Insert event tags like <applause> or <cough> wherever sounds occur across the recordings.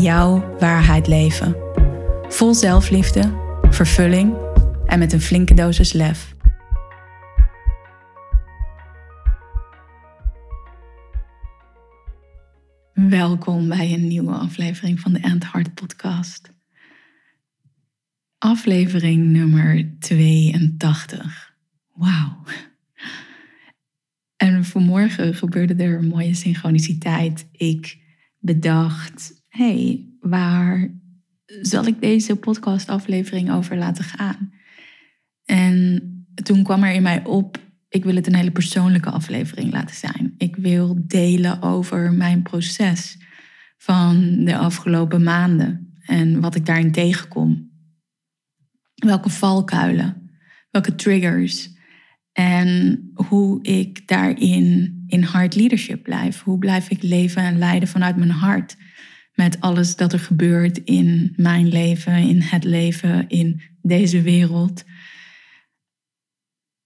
jouw waarheid leven. Vol zelfliefde, vervulling en met een flinke dosis lef. Welkom bij een nieuwe aflevering van de End Heart podcast. Aflevering nummer 82. Wauw. En vanmorgen gebeurde er een mooie synchroniciteit. Ik bedacht hey, waar zal ik deze podcastaflevering over laten gaan? En toen kwam er in mij op, ik wil het een hele persoonlijke aflevering laten zijn. Ik wil delen over mijn proces van de afgelopen maanden en wat ik daarin tegenkom. Welke valkuilen, welke triggers en hoe ik daarin in hard leadership blijf. Hoe blijf ik leven en leiden vanuit mijn hart? Met alles dat er gebeurt in mijn leven, in het leven, in deze wereld.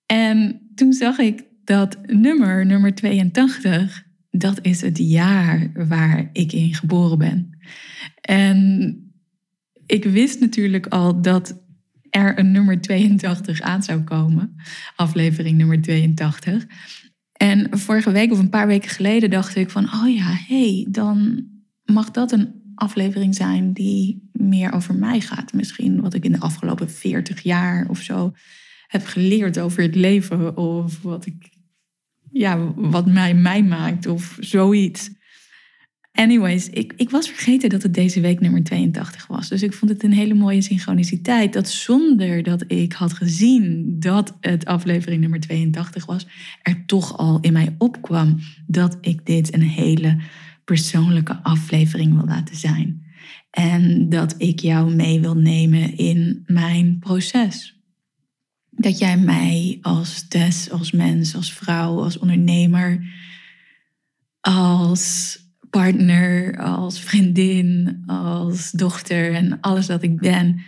En toen zag ik dat nummer, nummer 82, dat is het jaar waar ik in geboren ben. En ik wist natuurlijk al dat er een nummer 82 aan zou komen, aflevering nummer 82. En vorige week of een paar weken geleden dacht ik van, oh ja, hé, hey, dan mag dat een aflevering zijn die meer over mij gaat. Misschien wat ik in de afgelopen 40 jaar of zo heb geleerd over het leven. Of wat, ik, ja, wat mij mij maakt of zoiets. Anyways, ik, ik was vergeten dat het deze week nummer 82 was. Dus ik vond het een hele mooie synchroniciteit. Dat zonder dat ik had gezien dat het aflevering nummer 82 was, er toch al in mij opkwam dat ik dit een hele persoonlijke aflevering wil laten zijn. En dat ik jou mee wil nemen in mijn proces. Dat jij mij als Tess, als mens, als vrouw, als ondernemer, als partner, als vriendin, als dochter en alles dat ik ben,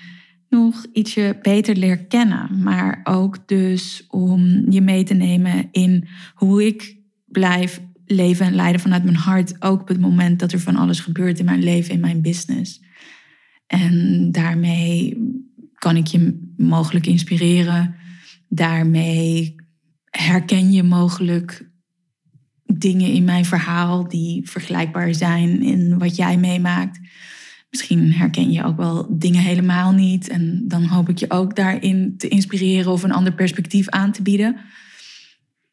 nog ietsje beter leer kennen. Maar ook dus om je mee te nemen in hoe ik blijf leven en leiden vanuit mijn hart. Ook op het moment dat er van alles gebeurt in mijn leven, in mijn business. En daarmee kan ik je mogelijk inspireren. Daarmee herken je mogelijk dingen in mijn verhaal die vergelijkbaar zijn in wat jij meemaakt. Misschien herken je ook wel dingen helemaal niet. En dan hoop ik je ook daarin te inspireren of een ander perspectief aan te bieden.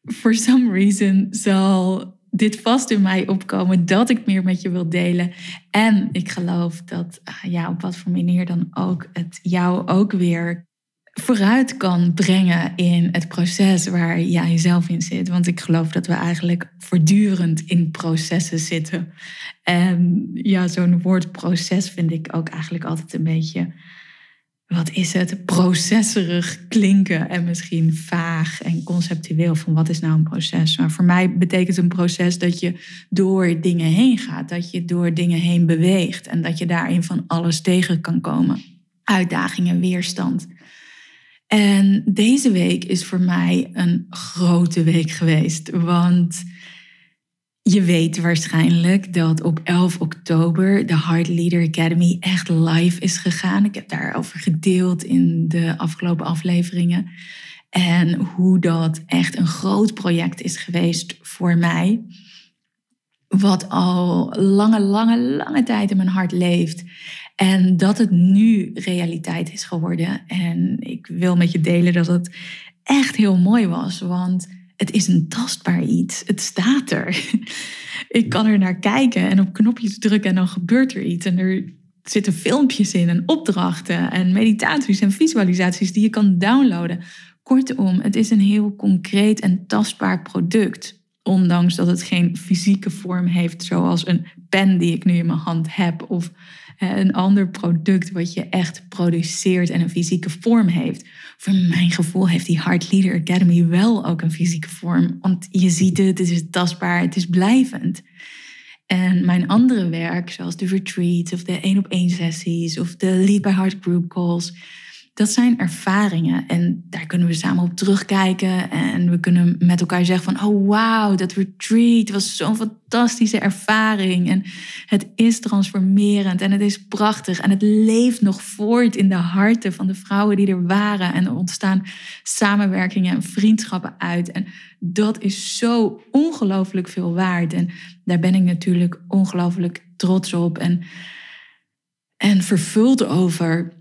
For some reason zal dit vast in mij opkomen dat ik meer met je wil delen. En ik geloof dat ah, ja, op wat voor manier dan ook het jou ook weer vooruit kan brengen in het proces waar jij zelf in zit. Want ik geloof dat we eigenlijk voortdurend in processen zitten. En ja, zo'n woord proces vind ik ook eigenlijk altijd een beetje wat is het, processerig klinken en misschien vaag en conceptueel van wat is nou een proces. Maar voor mij betekent een proces dat je door dingen heen gaat, dat je door dingen heen beweegt en dat je daarin van alles tegen kan komen. Uitdagingen, weerstand. En deze week is voor mij een grote week geweest, want je weet waarschijnlijk dat op 11 oktober de Heart Leader Academy echt live is gegaan. Ik heb daarover gedeeld in de afgelopen afleveringen. En hoe dat echt een groot project is geweest voor mij. Wat al lange, lange, lange tijd in mijn hart leeft. En dat het nu realiteit is geworden. En ik wil met je delen dat het echt heel mooi was. Want het is een tastbaar iets. Het staat er. <laughs> Ik kan er naar kijken en op knopjes drukken en dan gebeurt er iets. En er zitten filmpjes in en opdrachten en meditaties en visualisaties die je kan downloaden. Kortom, het is een heel concreet en tastbaar product. Ondanks dat het geen fysieke vorm heeft, zoals een pen die ik nu in mijn hand heb. Of een ander product wat je echt produceert en een fysieke vorm heeft. Voor mijn gevoel heeft die Heart Leader Academy wel ook een fysieke vorm. Want je ziet het, het is tastbaar, het is blijvend. En mijn andere werk, zoals de retreats of de één op één sessies of de Lead by Heart group calls, dat zijn ervaringen en daar kunnen we samen op terugkijken en we kunnen met elkaar zeggen van oh wow, dat retreat was zo'n fantastische ervaring. En het is transformerend en het is prachtig en het leeft nog voort in de harten van de vrouwen die er waren. En er ontstaan samenwerkingen en vriendschappen uit en dat is zo ongelooflijk veel waard. En daar ben ik natuurlijk ongelooflijk trots op en en vervuld over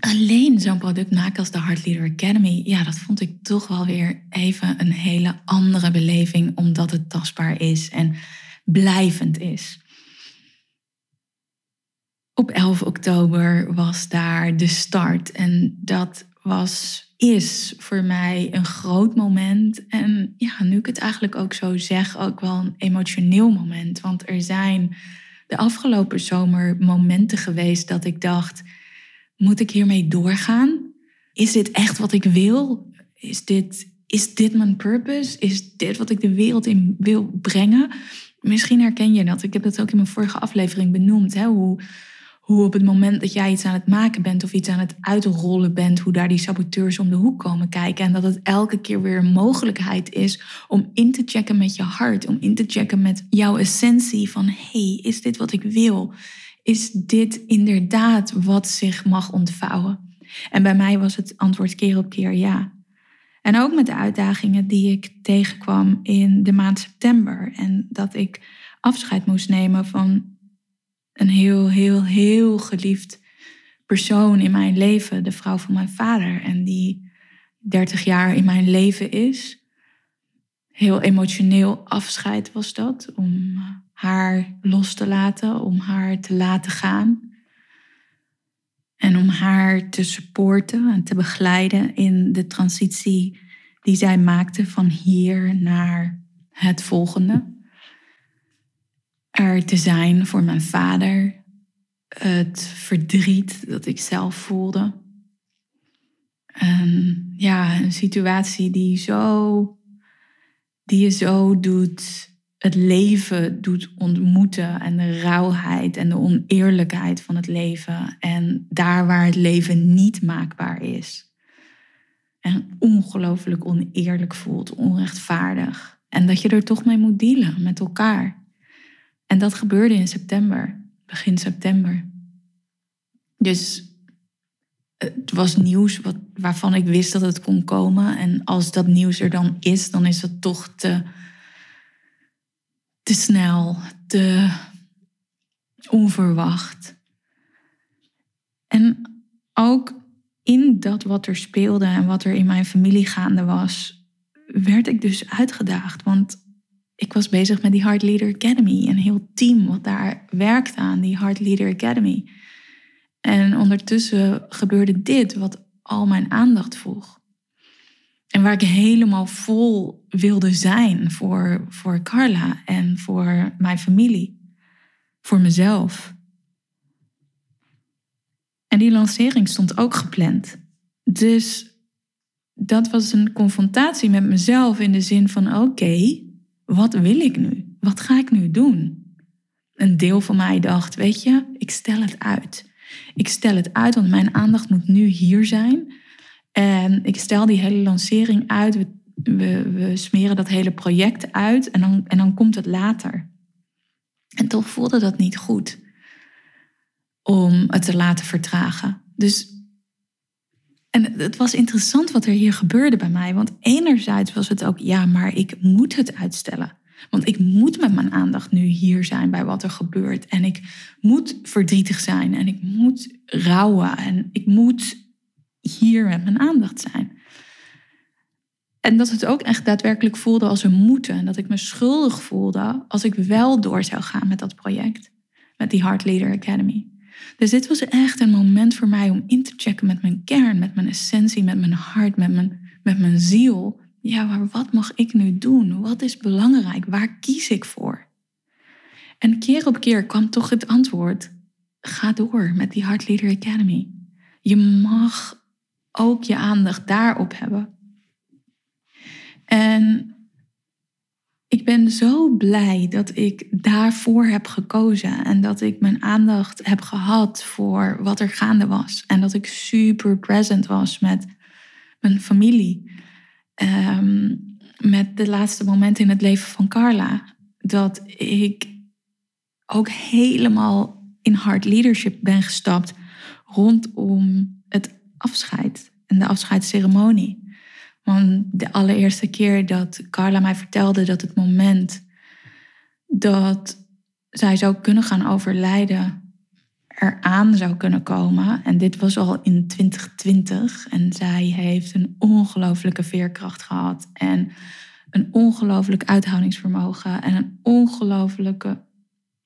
alleen zo'n product maken als de Heart Leader Academy, ja, dat vond ik toch wel weer even een hele andere beleving, omdat het tastbaar is en blijvend is. Op 11 oktober was daar de start en dat was, is voor mij een groot moment. En ja, nu ik het eigenlijk ook zo zeg, ook wel een emotioneel moment. Want er zijn de afgelopen zomer momenten geweest dat ik dacht moet ik hiermee doorgaan? Is dit echt wat ik wil? Is dit, is dit mijn purpose? Is dit wat ik de wereld in wil brengen? Misschien herken je dat. Ik heb dat ook in mijn vorige aflevering benoemd. Hè? Hoe, hoe op het moment dat jij iets aan het maken bent of iets aan het uitrollen bent, hoe daar die saboteurs om de hoek komen kijken. En dat het elke keer weer een mogelijkheid is om in te checken met je hart, om in te checken met jouw essentie van hey, is dit wat ik wil? Is dit inderdaad wat zich mag ontvouwen? En bij mij was het antwoord keer op keer ja. En ook met de uitdagingen die ik tegenkwam in de maand september. En dat ik afscheid moest nemen van een heel, heel, heel geliefd persoon in mijn leven. De vrouw van mijn vader. En die 30 jaar in mijn leven is. Heel emotioneel afscheid was dat. Om haar los te laten, om haar te laten gaan. En om haar te supporten en te begeleiden in de transitie die zij maakte van hier naar het volgende. Er te zijn voor mijn vader, het verdriet dat ik zelf voelde. En ja, een situatie die, zo, die je zo doet het leven doet ontmoeten en de rauwheid en de oneerlijkheid van het leven en daar waar het leven niet maakbaar is. En ongelooflijk oneerlijk voelt, onrechtvaardig. En dat je er toch mee moet dealen met elkaar. En dat gebeurde in september, begin september. Dus het was nieuws wat, waarvan ik wist dat het kon komen. En als dat nieuws er dan is, dan is het toch te te snel, te onverwacht. En ook in dat wat er speelde en wat er in mijn familie gaande was, werd ik dus uitgedaagd. Want ik was bezig met die Heart Leader Academy, een heel team wat daar werkte aan die Heart Leader Academy. En ondertussen gebeurde dit wat al mijn aandacht vroeg. En waar ik helemaal vol wilde zijn voor, voor Carla en voor mijn familie. Voor mezelf. En die lancering stond ook gepland. Dus dat was een confrontatie met mezelf in de zin van: oké, wat wil ik nu? Wat ga ik nu doen? Een deel van mij dacht: weet je, ik stel het uit. Ik stel het uit, want mijn aandacht moet nu hier zijn. En ik stel die hele lancering uit. We, we smeren dat hele project uit en dan, en dan komt het later. En toch voelde dat niet goed om het te laten vertragen. Dus en het was interessant wat er hier gebeurde bij mij. Want enerzijds was het ook, ja, maar ik moet het uitstellen. Want ik moet met mijn aandacht nu hier zijn bij wat er gebeurt. En ik moet verdrietig zijn. En ik moet rouwen. En ik moet hier met mijn aandacht zijn. En dat het ook echt daadwerkelijk voelde als een moeten. En dat ik me schuldig voelde als ik wel door zou gaan met dat project. Met die Heart Leader Academy. Dus dit was echt een moment voor mij om in te checken met mijn kern, met mijn essentie, met mijn hart, met mijn, met mijn ziel. ja, maar wat mag ik nu doen? Wat is belangrijk? Waar kies ik voor? En keer op keer kwam toch het antwoord: ga door met die Heart Leader Academy. Je mag ook je aandacht daarop hebben. En ik ben zo blij dat ik daarvoor heb gekozen en dat ik mijn aandacht heb gehad voor wat er gaande was. En dat ik super present was met mijn familie. Ehm, met de laatste momenten in het leven van Carla. Dat ik ook helemaal in hard leadership ben gestapt rondom het afscheid en de afscheidsceremonie. Want de allereerste keer dat Carla mij vertelde dat het moment dat zij zou kunnen gaan overlijden eraan zou kunnen komen. En dit was al in 2020. En zij heeft een ongelooflijke veerkracht gehad. En een ongelooflijk uithoudingsvermogen. En een ongelooflijke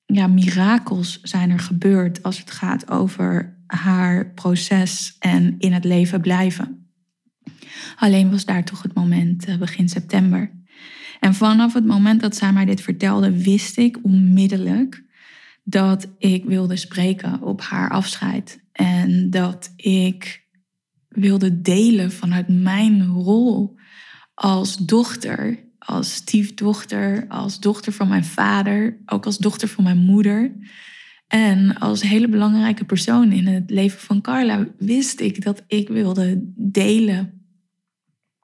ja, mirakels zijn er gebeurd als het gaat over haar proces en in het leven blijven. Alleen was daar toch het moment, eh, begin september. En vanaf het moment dat zij mij dit vertelde, wist ik onmiddellijk dat ik wilde spreken op haar afscheid. En dat ik wilde delen vanuit mijn rol als dochter, als stiefdochter, als dochter van mijn vader, ook als dochter van mijn moeder. En als hele belangrijke persoon in het leven van Carla wist ik dat ik wilde delen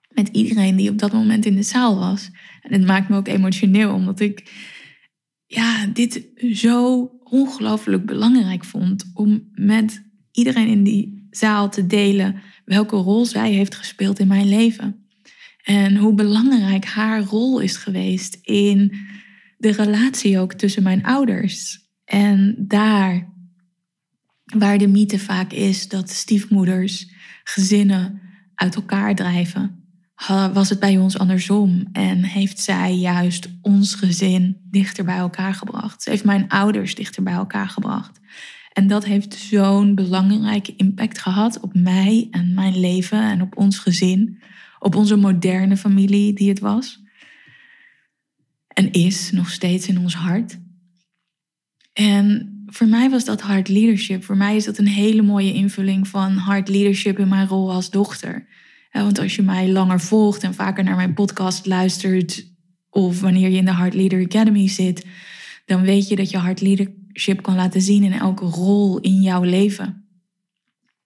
met iedereen die op dat moment in de zaal was. En het maakt me ook emotioneel, omdat ik ja, dit zo ongelooflijk belangrijk vond om met iedereen in die zaal te delen welke rol zij heeft gespeeld in mijn leven. En hoe belangrijk haar rol is geweest in de relatie ook tussen mijn ouders. En daar waar de mythe vaak is dat stiefmoeders gezinnen uit elkaar drijven, was het bij ons andersom en heeft zij juist ons gezin dichter bij elkaar gebracht. Ze heeft mijn ouders dichter bij elkaar gebracht. En dat heeft zo'n belangrijke impact gehad op mij en mijn leven en op ons gezin, op onze moderne familie die het was. En is nog steeds in ons hart. En voor mij was dat hard leadership. Voor mij is dat een hele mooie invulling van hard leadership in mijn rol als dochter. Want als je mij langer volgt en vaker naar mijn podcast luistert, of wanneer je in de Heart Leader Academy zit, dan weet je dat je hard leadership kan laten zien in elke rol in jouw leven.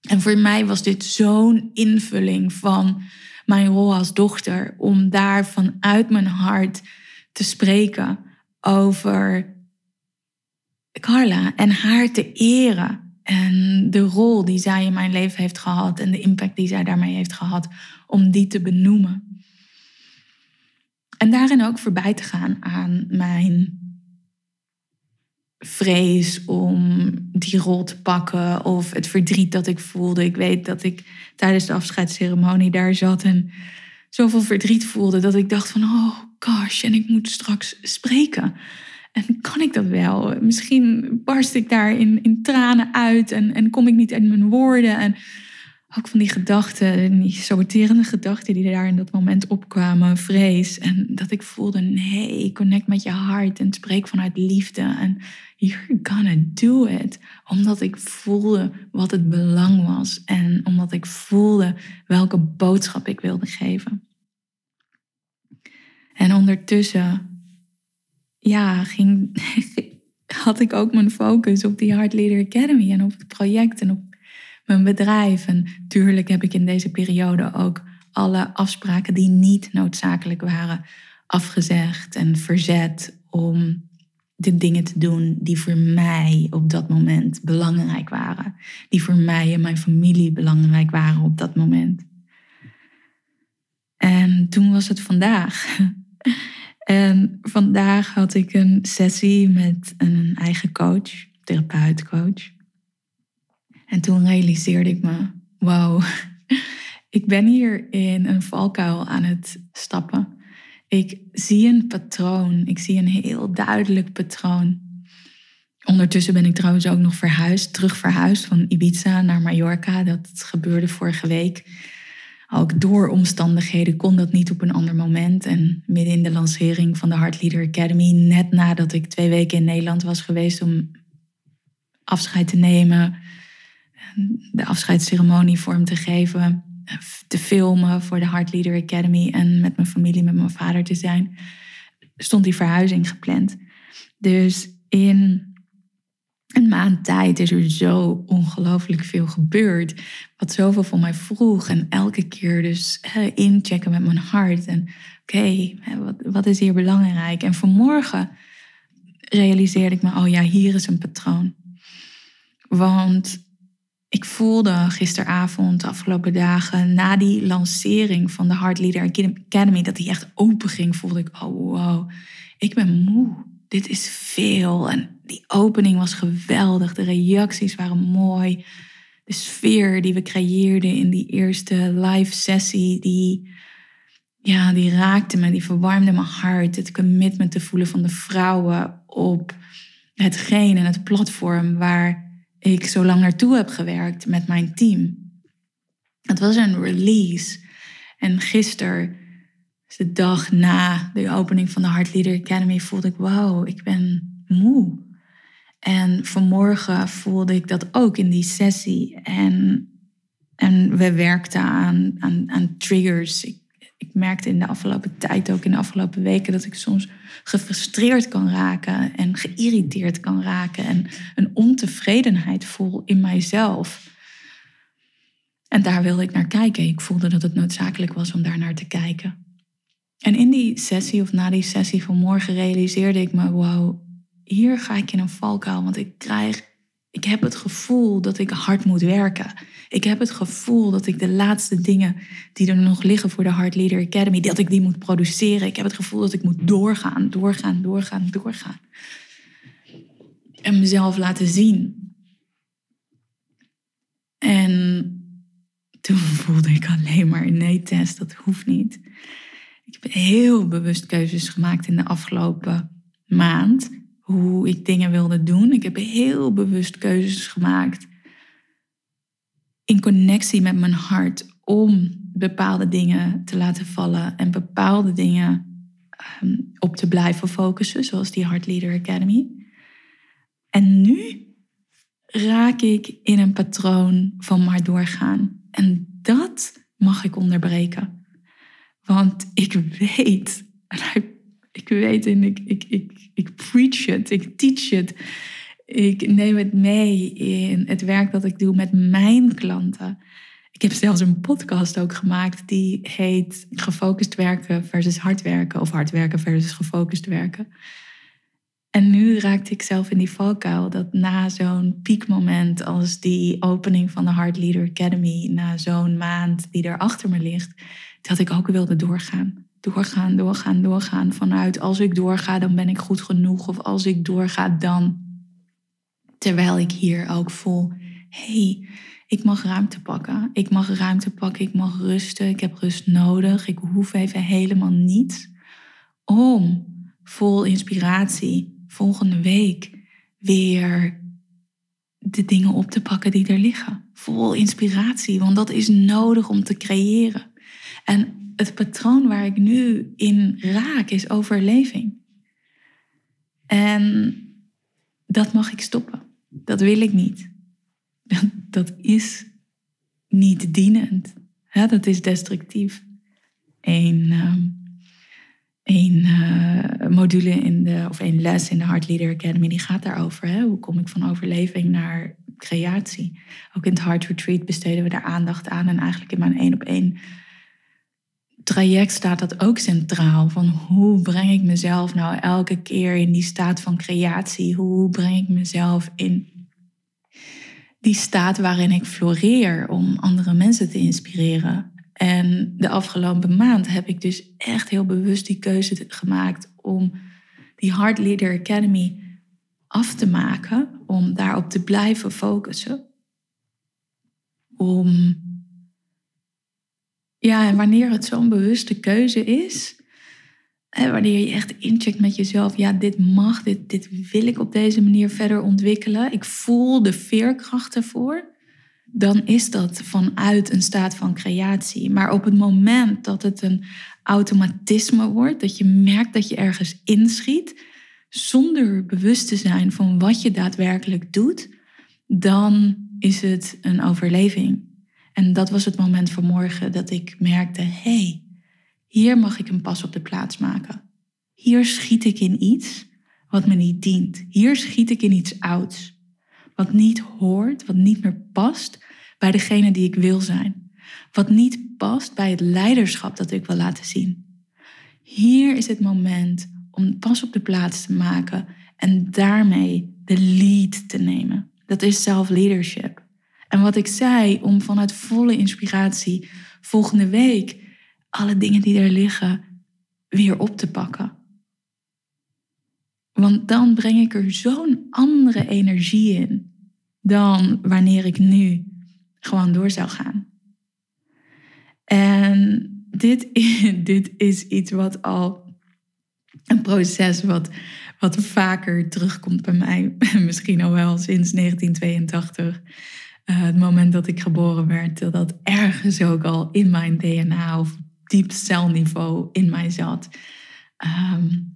En voor mij was dit zo'n invulling van mijn rol als dochter, om daar vanuit mijn hart te spreken over Carla en haar te eren. En de rol die zij in mijn leven heeft gehad en de impact die zij daarmee heeft gehad, om die te benoemen. En daarin ook voorbij te gaan aan mijn vrees om die rol te pakken of het verdriet dat ik voelde. Ik weet dat ik tijdens de afscheidsceremonie daar zat en zoveel verdriet voelde dat ik dacht van oh gosh, en ik moet straks spreken. En kan ik dat wel? Misschien barst ik daar in, in tranen uit en, en kom ik niet uit mijn woorden. En ook van die gedachten, die saboterende gedachten die daar in dat moment opkwamen, vrees. En dat ik voelde, nee, connect met je hart en spreek vanuit liefde. En you're gonna do it. Omdat ik voelde wat het belang was. En omdat ik voelde welke boodschap ik wilde geven. En ondertussen ja, ging, <laughs> had ik ook mijn focus op die Heart Leader Academy en op het project en op mijn bedrijf. En tuurlijk heb ik in deze periode ook alle afspraken die niet noodzakelijk waren afgezegd en verzet om de dingen te doen die voor mij op dat moment belangrijk waren. Die voor mij en mijn familie belangrijk waren op dat moment. En toen was het vandaag. <laughs> En vandaag had ik een sessie met een eigen coach, therapeutcoach. En toen realiseerde ik me, wow, <laughs> ik ben hier in een valkuil aan het stappen. Ik zie een patroon, ik zie een heel duidelijk patroon. Ondertussen ben ik trouwens ook nog verhuisd, terug verhuisd van Ibiza naar Mallorca. Dat gebeurde vorige week ook door omstandigheden kon dat niet op een ander moment. En midden in de lancering van de Heart Leader Academy, net nadat ik twee weken in Nederland was geweest om afscheid te nemen, de afscheidsceremonie vorm te geven, te filmen voor de Heart Leader Academy en met mijn familie, met mijn vader te zijn, stond die verhuizing gepland. Dus in een maand tijd is er zo ongelooflijk veel gebeurd. Wat zoveel van mij vroeg. En elke keer dus inchecken met mijn hart. En oké, wat, wat is hier belangrijk? En vanmorgen realiseerde ik me, oh ja, hier is een patroon. Want ik voelde gisteravond, de afgelopen dagen, na die lancering van de Heart Leader Academy, dat die echt open ging, voelde ik, oh wow, ik ben moe. Dit is veel. En die opening was geweldig. De reacties waren mooi. De sfeer die we creëerden in die eerste live sessie, die, ja, die raakte me, die verwarmde mijn hart. Het commitment te voelen van de vrouwen op hetgeen en het platform waar ik zo lang naartoe heb gewerkt met mijn team. Het was een release. En gisteren, de dag na de opening van de Heart Leader Academy, voelde ik: wow, ik ben moe. En vanmorgen voelde ik dat ook in die sessie. En, en we werkten aan, aan, aan triggers. Ik, ik merkte in de afgelopen tijd, ook in de afgelopen weken, dat ik soms gefrustreerd kan raken en geïrriteerd kan raken en een ontevredenheid voel in mijzelf. En daar wilde ik naar kijken. Ik voelde dat het noodzakelijk was om daar naar te kijken. En in die sessie of na die sessie van morgen realiseerde ik me, wow, hier ga ik in een valkuil, want ik krijg, ik heb het gevoel dat ik hard moet werken. Ik heb het gevoel dat ik de laatste dingen die er nog liggen voor de Heart Leader Academy, dat ik die moet produceren. Ik heb het gevoel dat ik moet doorgaan, doorgaan, doorgaan, doorgaan. En mezelf laten zien. En toen voelde ik alleen maar, nee Tess, dat hoeft niet. Ik heb heel bewust keuzes gemaakt in de afgelopen maand hoe ik dingen wilde doen. Ik heb heel bewust keuzes gemaakt in connectie met mijn hart om bepaalde dingen te laten vallen en bepaalde dingen ehm, op te blijven focussen, zoals die Heart Leader Academy. En nu raak ik in een patroon van maar doorgaan. En dat mag ik onderbreken. Want ik weet, ik weet en ik, ik, ik, ik preach het, ik teach het. Ik neem het mee in het werk dat ik doe met mijn klanten. Ik heb zelfs een podcast ook gemaakt die heet Gefocust werken versus hard werken of hard werken versus gefocust werken. En nu raakte ik zelf in die valkuil dat na zo'n piekmoment als die opening van de Heart Leader Academy, na zo'n maand die er achter me ligt, dat ik ook wilde doorgaan doorgaan, doorgaan, doorgaan. Vanuit als ik doorga, dan ben ik goed genoeg. Of als ik doorga, dan. Terwijl ik hier ook voel, hey, ik mag ruimte pakken. Ik mag ruimte pakken, ik mag rusten. Ik heb rust nodig. Ik hoef even helemaal niets om vol inspiratie volgende week weer de dingen op te pakken die er liggen. Vol inspiratie, want dat is nodig om te creëren. En het patroon waar ik nu in raak is overleving. En dat mag ik stoppen. Dat wil ik niet. Dat, dat is niet dienend. dat is destructief. Een, een uh, module in de, of een les in de Heart Leader Academy, die gaat daarover. Hè? Hoe kom ik van overleving naar creatie? Ook in het Heart Retreat besteden we daar aandacht aan. En eigenlijk in mijn één op één traject staat dat ook centraal. Van hoe breng ik mezelf nou elke keer in die staat van creatie? Hoe breng ik mezelf in die staat waarin ik floreer om andere mensen te inspireren? En de afgelopen maand heb ik dus echt heel bewust die keuze gemaakt om die Heart Leader Academy af te maken, om daarop te blijven focussen. Om ja, en wanneer het zo'n bewuste keuze is, wanneer je echt incheckt met jezelf, ja, dit mag, dit, dit wil ik op deze manier verder ontwikkelen. Ik voel de veerkracht ervoor. dan is dat vanuit een staat van creatie. Maar op het moment dat het een automatisme wordt, dat je merkt dat je ergens inschiet, zonder bewust te zijn van wat je daadwerkelijk doet, dan is het een overleving. En dat was het moment vanmorgen dat ik merkte: hé, hey, hier mag ik een pas op de plaats maken. Hier schiet ik in iets wat me niet dient. Hier schiet ik in iets ouds. Wat niet hoort, wat niet meer past bij degene die ik wil zijn. Wat niet past bij het leiderschap dat ik wil laten zien. Hier is het moment om pas op de plaats te maken en daarmee de lead te nemen. Dat is self-leadership. En wat ik zei, om vanuit volle inspiratie volgende week alle dingen die er liggen weer op te pakken. Want dan breng ik er zo'n andere energie in dan wanneer ik nu gewoon door zou gaan. En dit, <laughs> dit is iets wat al een proces wat, wat vaker terugkomt bij mij, <laughs> misschien al wel sinds 1982. Uh, het moment dat ik geboren werd, dat dat ergens ook al in mijn DNA of diep celniveau in mij zat. Um,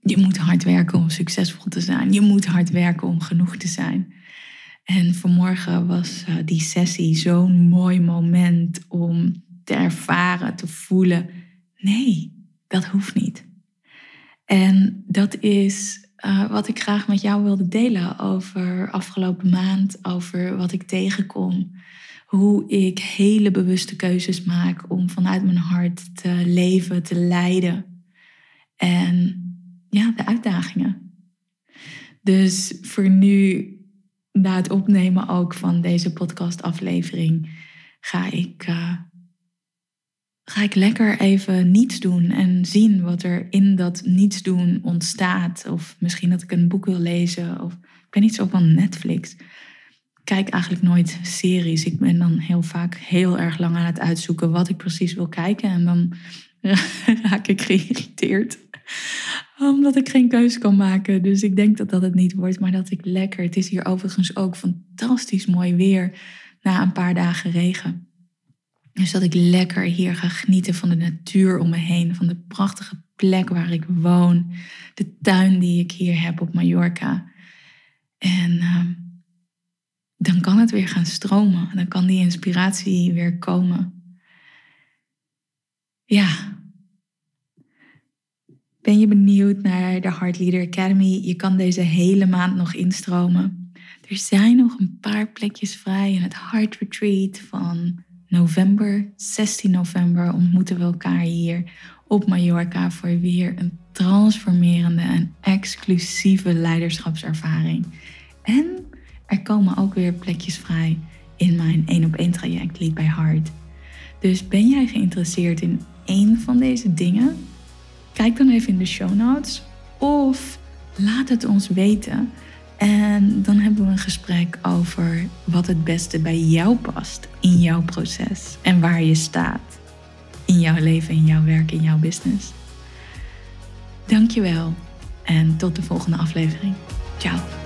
je moet hard werken om succesvol te zijn. Je moet hard werken om genoeg te zijn. En vanmorgen was uh, die sessie zo'n mooi moment om te ervaren, te voelen. Nee, dat hoeft niet. En dat is uh, wat ik graag met jou wilde delen over afgelopen maand, over wat ik tegenkom. Hoe ik hele bewuste keuzes maak om vanuit mijn hart te leven, te leiden. En ja, de uitdagingen. Dus voor nu, na het opnemen ook van deze podcastaflevering, ga ik, uh, ga ik lekker even niets doen en zien wat er in dat niets doen ontstaat. Of misschien dat ik een boek wil lezen. Of ik ben niet zo van Netflix. Ik kijk eigenlijk nooit series. Ik ben dan heel vaak heel erg lang aan het uitzoeken wat ik precies wil kijken. En dan <laughs> raak ik geïrriteerd omdat ik geen keus kan maken. Dus ik denk dat dat het niet wordt, maar dat ik lekker. Het is hier overigens ook fantastisch mooi weer na een paar dagen regen. Dus dat ik lekker hier ga genieten van de natuur om me heen, van de prachtige plek waar ik woon, de tuin die ik hier heb op Mallorca. En uh, dan kan het weer gaan stromen, dan kan die inspiratie weer komen. Ja, ben je benieuwd naar de Heart Leader Academy? Je kan deze hele maand nog instromen. Er zijn nog een paar plekjes vrij in het Heart Retreat van november. 16 november ontmoeten we elkaar hier op Mallorca voor weer een transformerende en exclusieve leiderschapservaring. En er komen ook weer plekjes vrij in mijn 1 op 1 traject Lead by Heart. Dus ben jij geïnteresseerd in één van deze dingen? Kijk dan even in de show notes of laat het ons weten. En dan hebben we een gesprek over wat het beste bij jou past in jouw proces en waar je staat in jouw leven, in jouw werk, in jouw business. Dankjewel en tot de volgende aflevering. Ciao.